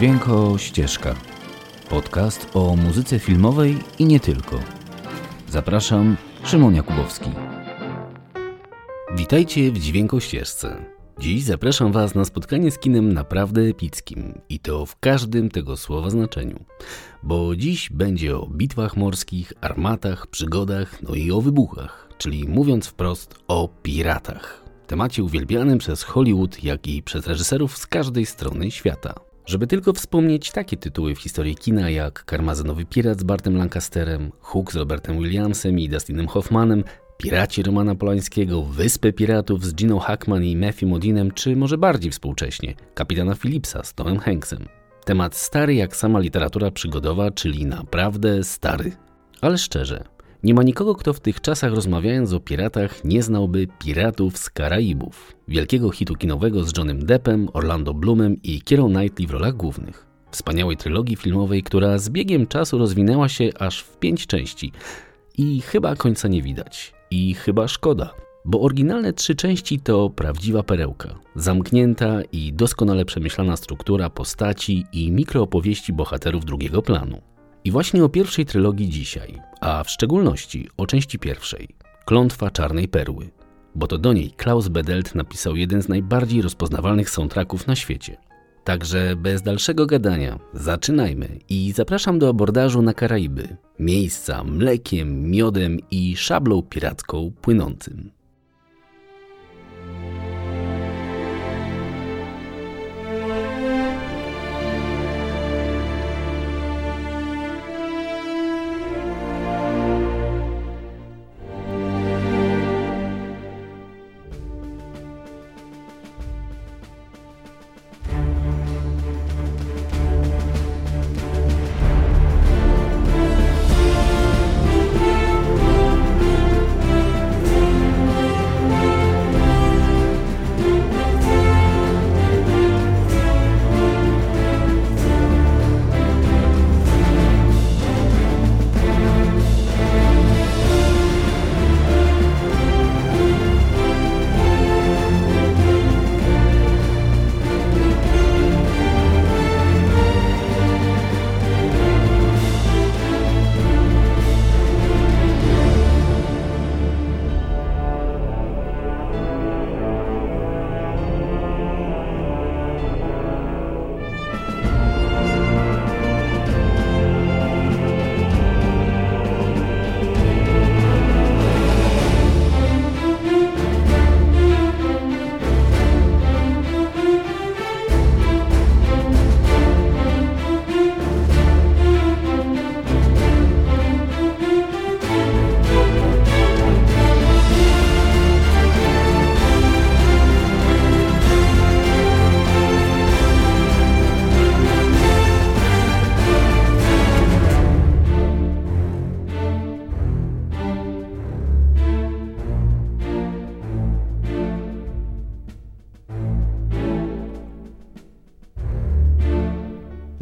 Dźwięko Ścieżka. Podcast o muzyce filmowej i nie tylko. Zapraszam, Szymon Jakubowski. Witajcie w Dźwięko Ścieżce. Dziś zapraszam Was na spotkanie z kinem naprawdę epickim i to w każdym tego słowa znaczeniu. Bo dziś będzie o bitwach morskich, armatach, przygodach, no i o wybuchach, czyli mówiąc wprost o piratach. Temacie uwielbianym przez Hollywood, jak i przez reżyserów z każdej strony świata. Żeby tylko wspomnieć takie tytuły w historii kina jak Karmazynowy Pirat z Bartem Lancasterem, Hook z Robertem Williamsem i Dustinem Hoffmanem, Piraci Romana Polańskiego, Wyspę Piratów z Gino Hackman i Matthew Modinem, czy może bardziej współcześnie, Kapitana Phillipsa z Tomem Hanksem. Temat stary jak sama literatura przygodowa, czyli naprawdę stary. Ale szczerze, nie ma nikogo, kto w tych czasach rozmawiając o piratach nie znałby Piratów z Karaibów, wielkiego hitu kinowego z Johnem Deppem, Orlando Bloomem i Kierą Knightley w rolach głównych. Wspaniałej trylogii filmowej, która z biegiem czasu rozwinęła się aż w pięć części i chyba końca nie widać. I chyba szkoda, bo oryginalne trzy części to prawdziwa perełka. Zamknięta i doskonale przemyślana struktura postaci i mikroopowieści bohaterów drugiego planu. I właśnie o pierwszej trylogii dzisiaj, a w szczególności o części pierwszej Klątwa Czarnej Perły, bo to do niej Klaus Bedelt napisał jeden z najbardziej rozpoznawalnych soundtracków na świecie. Także bez dalszego gadania, zaczynajmy i zapraszam do abordażu na Karaiby, miejsca mlekiem, miodem i szablą piracką płynącym.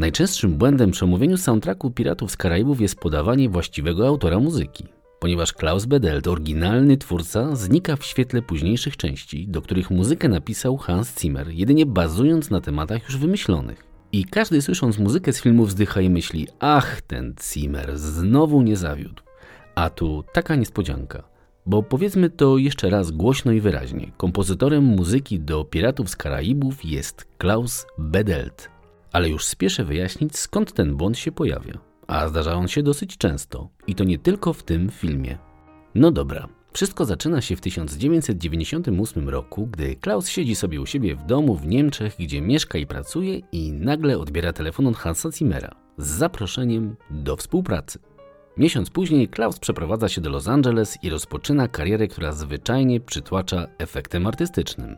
Najczęstszym błędem przy omówieniu soundtracku Piratów z Karaibów jest podawanie właściwego autora muzyki, ponieważ Klaus Bedelt, oryginalny twórca, znika w świetle późniejszych części, do których muzykę napisał Hans Zimmer, jedynie bazując na tematach już wymyślonych. I każdy słysząc muzykę z filmu wzdycha i myśli, ach, ten Zimmer znowu nie zawiódł. A tu taka niespodzianka. Bo powiedzmy to jeszcze raz głośno i wyraźnie. Kompozytorem muzyki do Piratów z Karaibów jest Klaus Bedelt. Ale już spieszę wyjaśnić, skąd ten błąd się pojawia. A zdarza on się dosyć często. I to nie tylko w tym filmie. No dobra, wszystko zaczyna się w 1998 roku, gdy Klaus siedzi sobie u siebie w domu w Niemczech, gdzie mieszka i pracuje i nagle odbiera telefon od Hansa Zimmera z zaproszeniem do współpracy. Miesiąc później Klaus przeprowadza się do Los Angeles i rozpoczyna karierę, która zwyczajnie przytłacza efektem artystycznym.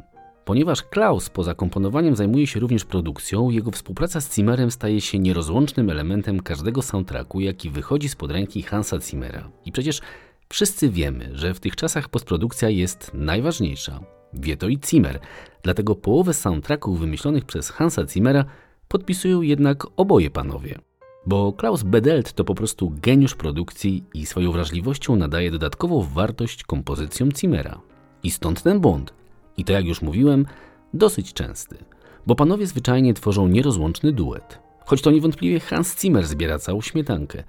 Ponieważ Klaus poza komponowaniem zajmuje się również produkcją, jego współpraca z Zimmerem staje się nierozłącznym elementem każdego soundtracku, jaki wychodzi spod ręki Hansa Zimmera. I przecież wszyscy wiemy, że w tych czasach postprodukcja jest najważniejsza. Wie to i Zimmer, dlatego połowę soundtracków wymyślonych przez Hansa Zimmera podpisują jednak oboje panowie. Bo Klaus Bedelt to po prostu geniusz produkcji i swoją wrażliwością nadaje dodatkową wartość kompozycjom Zimmera. I stąd ten błąd, i to, jak już mówiłem, dosyć częsty, bo panowie zwyczajnie tworzą nierozłączny duet. Choć to niewątpliwie Hans Zimmer zbiera całą śmietankę.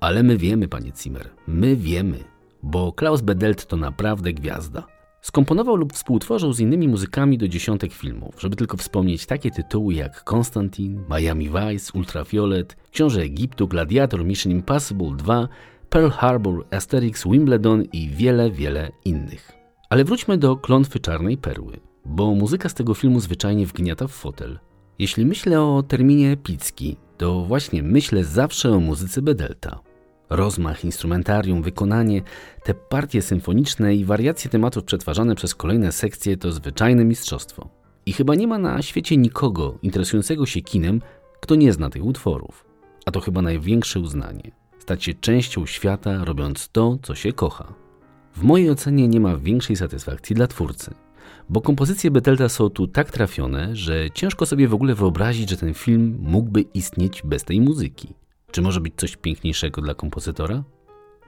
Ale my wiemy, panie Zimmer, my wiemy, bo Klaus Bedelt to naprawdę gwiazda. Skomponował lub współtworzył z innymi muzykami do dziesiątek filmów, żeby tylko wspomnieć takie tytuły jak Konstantin, Miami Vice, Ultraviolet, Książę Egiptu, Gladiator, Mission Impossible 2, Pearl Harbor, Asterix, Wimbledon i wiele, wiele innych. Ale wróćmy do klątwy Czarnej Perły, bo muzyka z tego filmu zwyczajnie wgniata w fotel. Jeśli myślę o terminie epicki, to właśnie myślę zawsze o muzyce Bedelta. Rozmach, instrumentarium, wykonanie, te partie symfoniczne i wariacje tematów przetwarzane przez kolejne sekcje to zwyczajne mistrzostwo. I chyba nie ma na świecie nikogo interesującego się kinem, kto nie zna tych utworów. A to chyba największe uznanie. Stać się częścią świata, robiąc to, co się kocha. W mojej ocenie nie ma większej satysfakcji dla twórcy, bo kompozycje Betelta są tu tak trafione, że ciężko sobie w ogóle wyobrazić, że ten film mógłby istnieć bez tej muzyki. Czy może być coś piękniejszego dla kompozytora?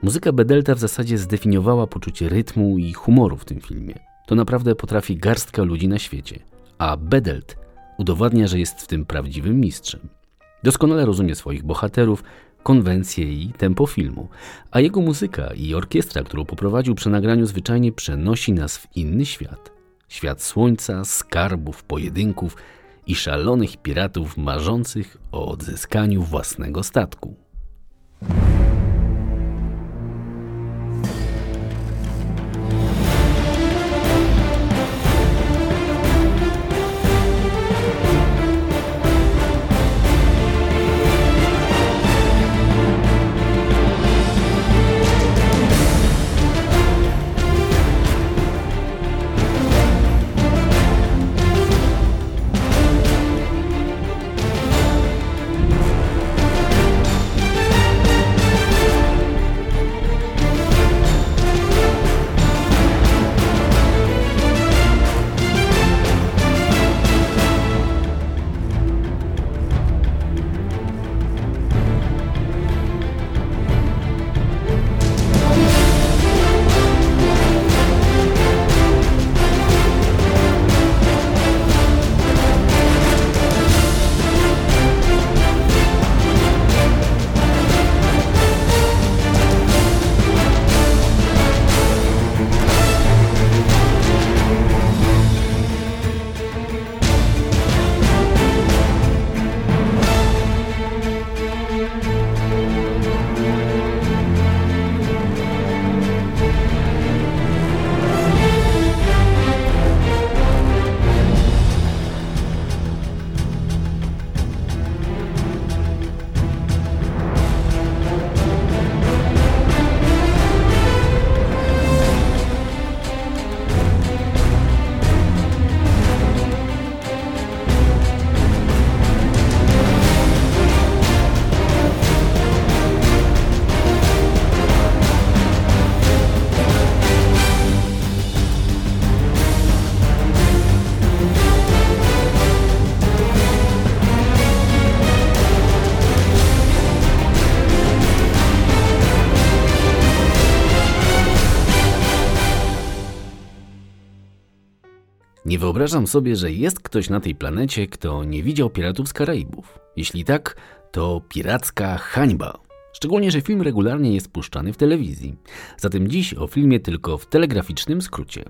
Muzyka Bedelta w zasadzie zdefiniowała poczucie rytmu i humoru w tym filmie. To naprawdę potrafi garstka ludzi na świecie, a Bedelt udowadnia, że jest w tym prawdziwym mistrzem. Doskonale rozumie swoich bohaterów, konwencje i tempo filmu, a jego muzyka i orkiestra, którą poprowadził przy nagraniu, zwyczajnie przenosi nas w inny świat. Świat słońca, skarbów, pojedynków i szalonych piratów marzących o odzyskaniu własnego statku. Nie wyobrażam sobie, że jest ktoś na tej planecie, kto nie widział Piratów z Karaibów. Jeśli tak, to piracka hańba. Szczególnie, że film regularnie jest puszczany w telewizji. Zatem dziś o filmie tylko w telegraficznym skrócie.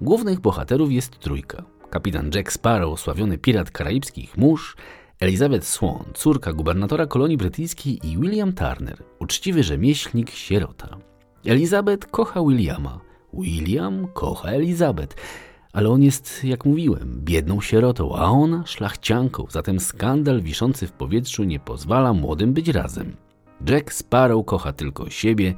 Głównych bohaterów jest trójka. Kapitan Jack Sparrow, sławiony pirat karaibskich mórz, Elizabeth Swan, córka gubernatora kolonii brytyjskiej i William Turner, uczciwy rzemieślnik sierota. Elizabeth kocha Williama, William kocha Elizabeth ale on jest, jak mówiłem, biedną sierotą, a ona szlachcianką, zatem skandal wiszący w powietrzu nie pozwala młodym być razem. Jack Sparrow kocha tylko siebie,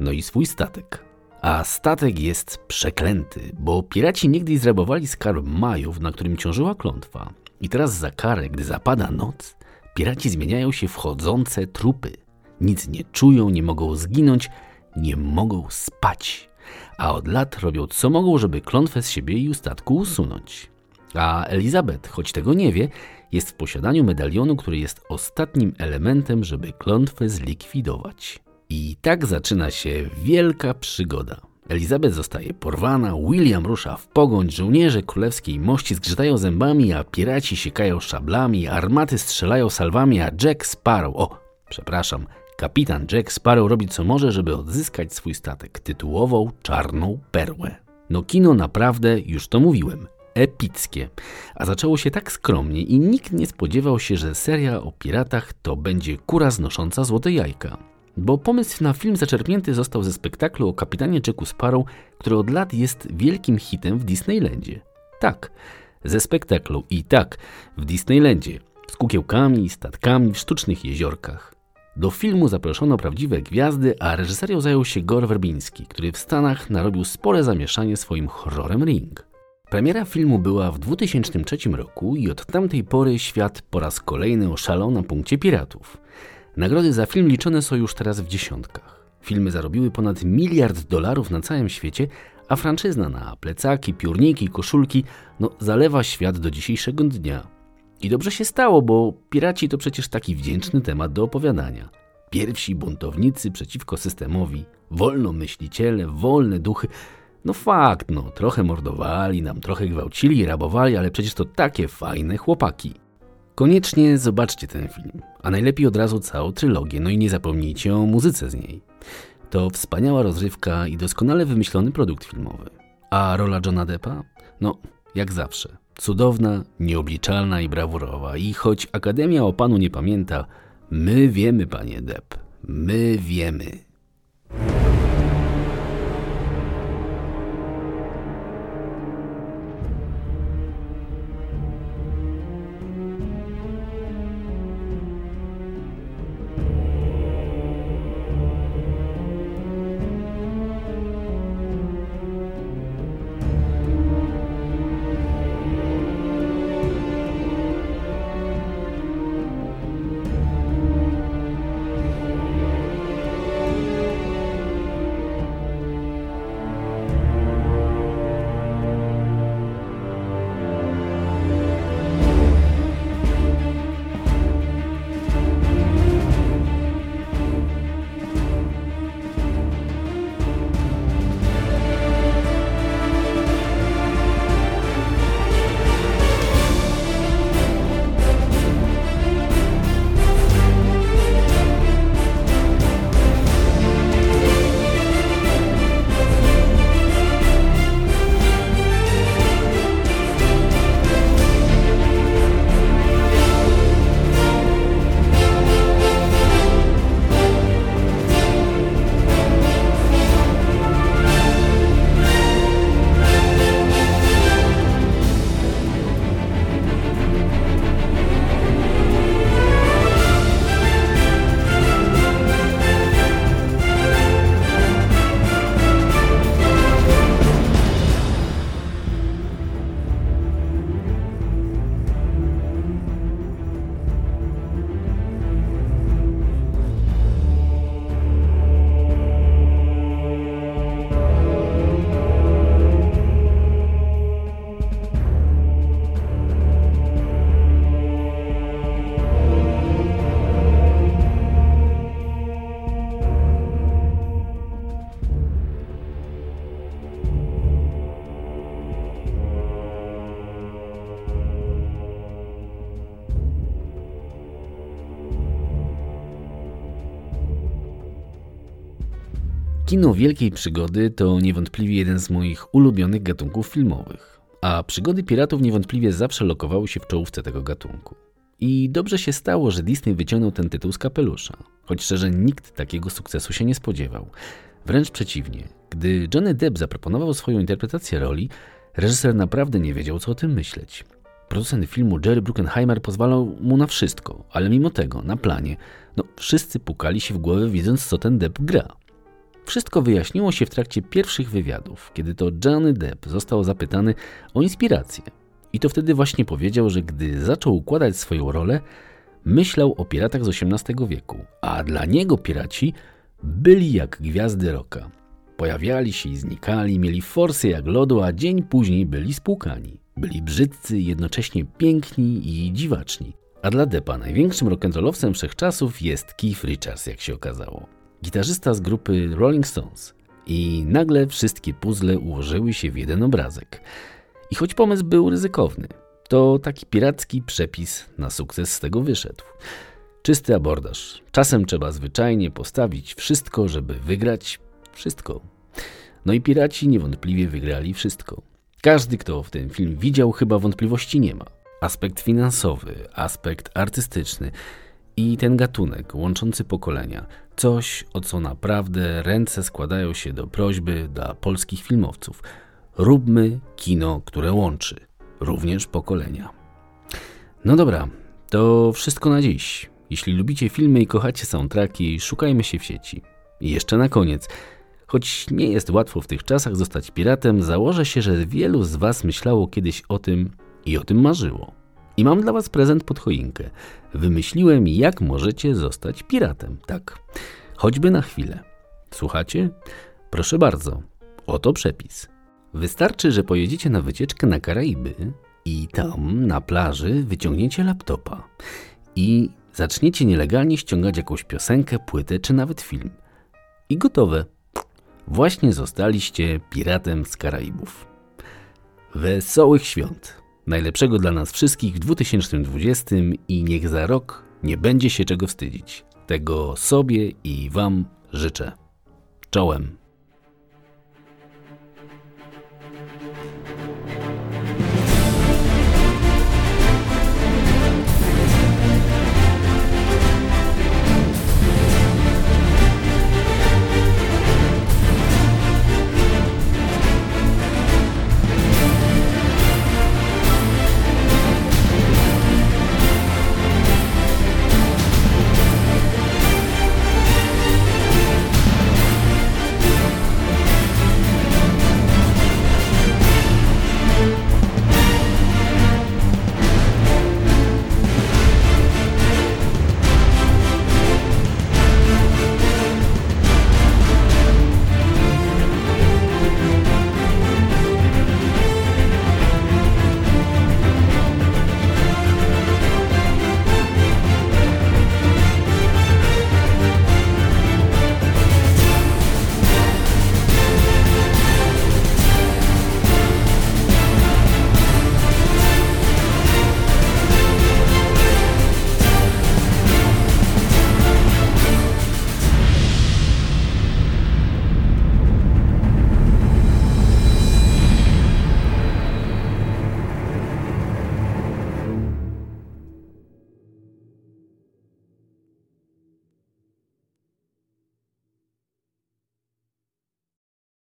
no i swój statek. A statek jest przeklęty, bo piraci niegdyś zrabowali skarb Majów, na którym ciążyła klątwa. I teraz za karę, gdy zapada noc, piraci zmieniają się w chodzące trupy. Nic nie czują, nie mogą zginąć, nie mogą spać a od lat robią co mogą, żeby klątwę z siebie i ustatku usunąć. A Elizabeth, choć tego nie wie, jest w posiadaniu medalionu, który jest ostatnim elementem, żeby klątwę zlikwidować. I tak zaczyna się wielka przygoda. Elizabeth zostaje porwana, William rusza w pogoń, żołnierze królewskiej mości zgrzytają zębami, a piraci siekają szablami, armaty strzelają salwami, a Jack Sparrow, o, przepraszam, kapitan Jack Sparrow robi co może, żeby odzyskać swój statek, tytułową czarną perłę. No kino naprawdę, już to mówiłem, epickie. A zaczęło się tak skromnie i nikt nie spodziewał się, że seria o piratach to będzie kura znosząca złote jajka. Bo pomysł na film zaczerpnięty został ze spektaklu o kapitanie Jacku Sparrow, który od lat jest wielkim hitem w Disneylandzie. Tak, ze spektaklu i tak, w Disneylandzie, z kukiełkami, statkami, w sztucznych jeziorkach. Do filmu zaproszono prawdziwe gwiazdy, a reżyserią zajął się Gore Werbiński, który w Stanach narobił spore zamieszanie swoim horrorem Ring. Premiera filmu była w 2003 roku i od tamtej pory świat po raz kolejny oszalał na punkcie piratów. Nagrody za film liczone są już teraz w dziesiątkach. Filmy zarobiły ponad miliard dolarów na całym świecie, a franczyzna na plecaki, piórniki, koszulki no, zalewa świat do dzisiejszego dnia. I dobrze się stało, bo piraci to przecież taki wdzięczny temat do opowiadania. Pierwsi buntownicy przeciwko systemowi, wolnomyśliciele, wolne duchy. No fakt, no, trochę mordowali nam, trochę gwałcili i rabowali, ale przecież to takie fajne chłopaki. Koniecznie zobaczcie ten film, a najlepiej od razu całą trylogię, no i nie zapomnijcie o muzyce z niej. To wspaniała rozrywka i doskonale wymyślony produkt filmowy. A rola Johna Deppa? No, jak zawsze. Cudowna, nieobliczalna i brawurowa. I choć Akademia o panu nie pamięta, my wiemy, panie Depp. My wiemy. Kino Wielkiej Przygody to niewątpliwie jeden z moich ulubionych gatunków filmowych, a przygody piratów niewątpliwie zawsze lokowały się w czołówce tego gatunku. I dobrze się stało, że Disney wyciągnął ten tytuł z kapelusza, choć szczerze nikt takiego sukcesu się nie spodziewał. Wręcz przeciwnie, gdy Johnny Depp zaproponował swoją interpretację roli, reżyser naprawdę nie wiedział, co o tym myśleć. Producent filmu Jerry Bruckheimer pozwalał mu na wszystko, ale mimo tego, na planie, no wszyscy pukali się w głowę widząc, co ten Depp gra. Wszystko wyjaśniło się w trakcie pierwszych wywiadów, kiedy to Johnny Depp został zapytany o inspirację. I to wtedy właśnie powiedział, że gdy zaczął układać swoją rolę, myślał o piratach z XVIII wieku, a dla niego piraci byli jak gwiazdy roka. Pojawiali się i znikali, mieli forsy jak lodu, a dzień później byli spłukani. Byli brzydcy, jednocześnie piękni i dziwaczni. A dla Deppa największym rock'n'rollowcem wszechczasów jest Keith Richards, jak się okazało gitarzysta z grupy Rolling Stones. I nagle wszystkie puzzle ułożyły się w jeden obrazek. I choć pomysł był ryzykowny, to taki piracki przepis na sukces z tego wyszedł. Czysty abordaż. Czasem trzeba zwyczajnie postawić wszystko, żeby wygrać wszystko. No i piraci niewątpliwie wygrali wszystko. Każdy, kto w ten film widział, chyba wątpliwości nie ma. Aspekt finansowy, aspekt artystyczny i ten gatunek łączący pokolenia. Coś, o co naprawdę ręce składają się do prośby dla polskich filmowców. Róbmy kino, które łączy również pokolenia. No dobra, to wszystko na dziś. Jeśli lubicie filmy i kochacie soundtracki, szukajmy się w sieci. I jeszcze na koniec. Choć nie jest łatwo w tych czasach zostać piratem, założę się, że wielu z Was myślało kiedyś o tym i o tym marzyło. I mam dla Was prezent pod choinkę. Wymyśliłem, jak możecie zostać piratem. Tak, choćby na chwilę. Słuchacie? Proszę bardzo, oto przepis. Wystarczy, że pojedziecie na wycieczkę na Karaiby i tam na plaży wyciągniecie laptopa i zaczniecie nielegalnie ściągać jakąś piosenkę, płytę czy nawet film. I gotowe. Właśnie zostaliście piratem z Karaibów. Wesołych świąt! Najlepszego dla nas wszystkich w 2020 i niech za rok nie będzie się czego wstydzić. Tego sobie i Wam życzę. Czołem!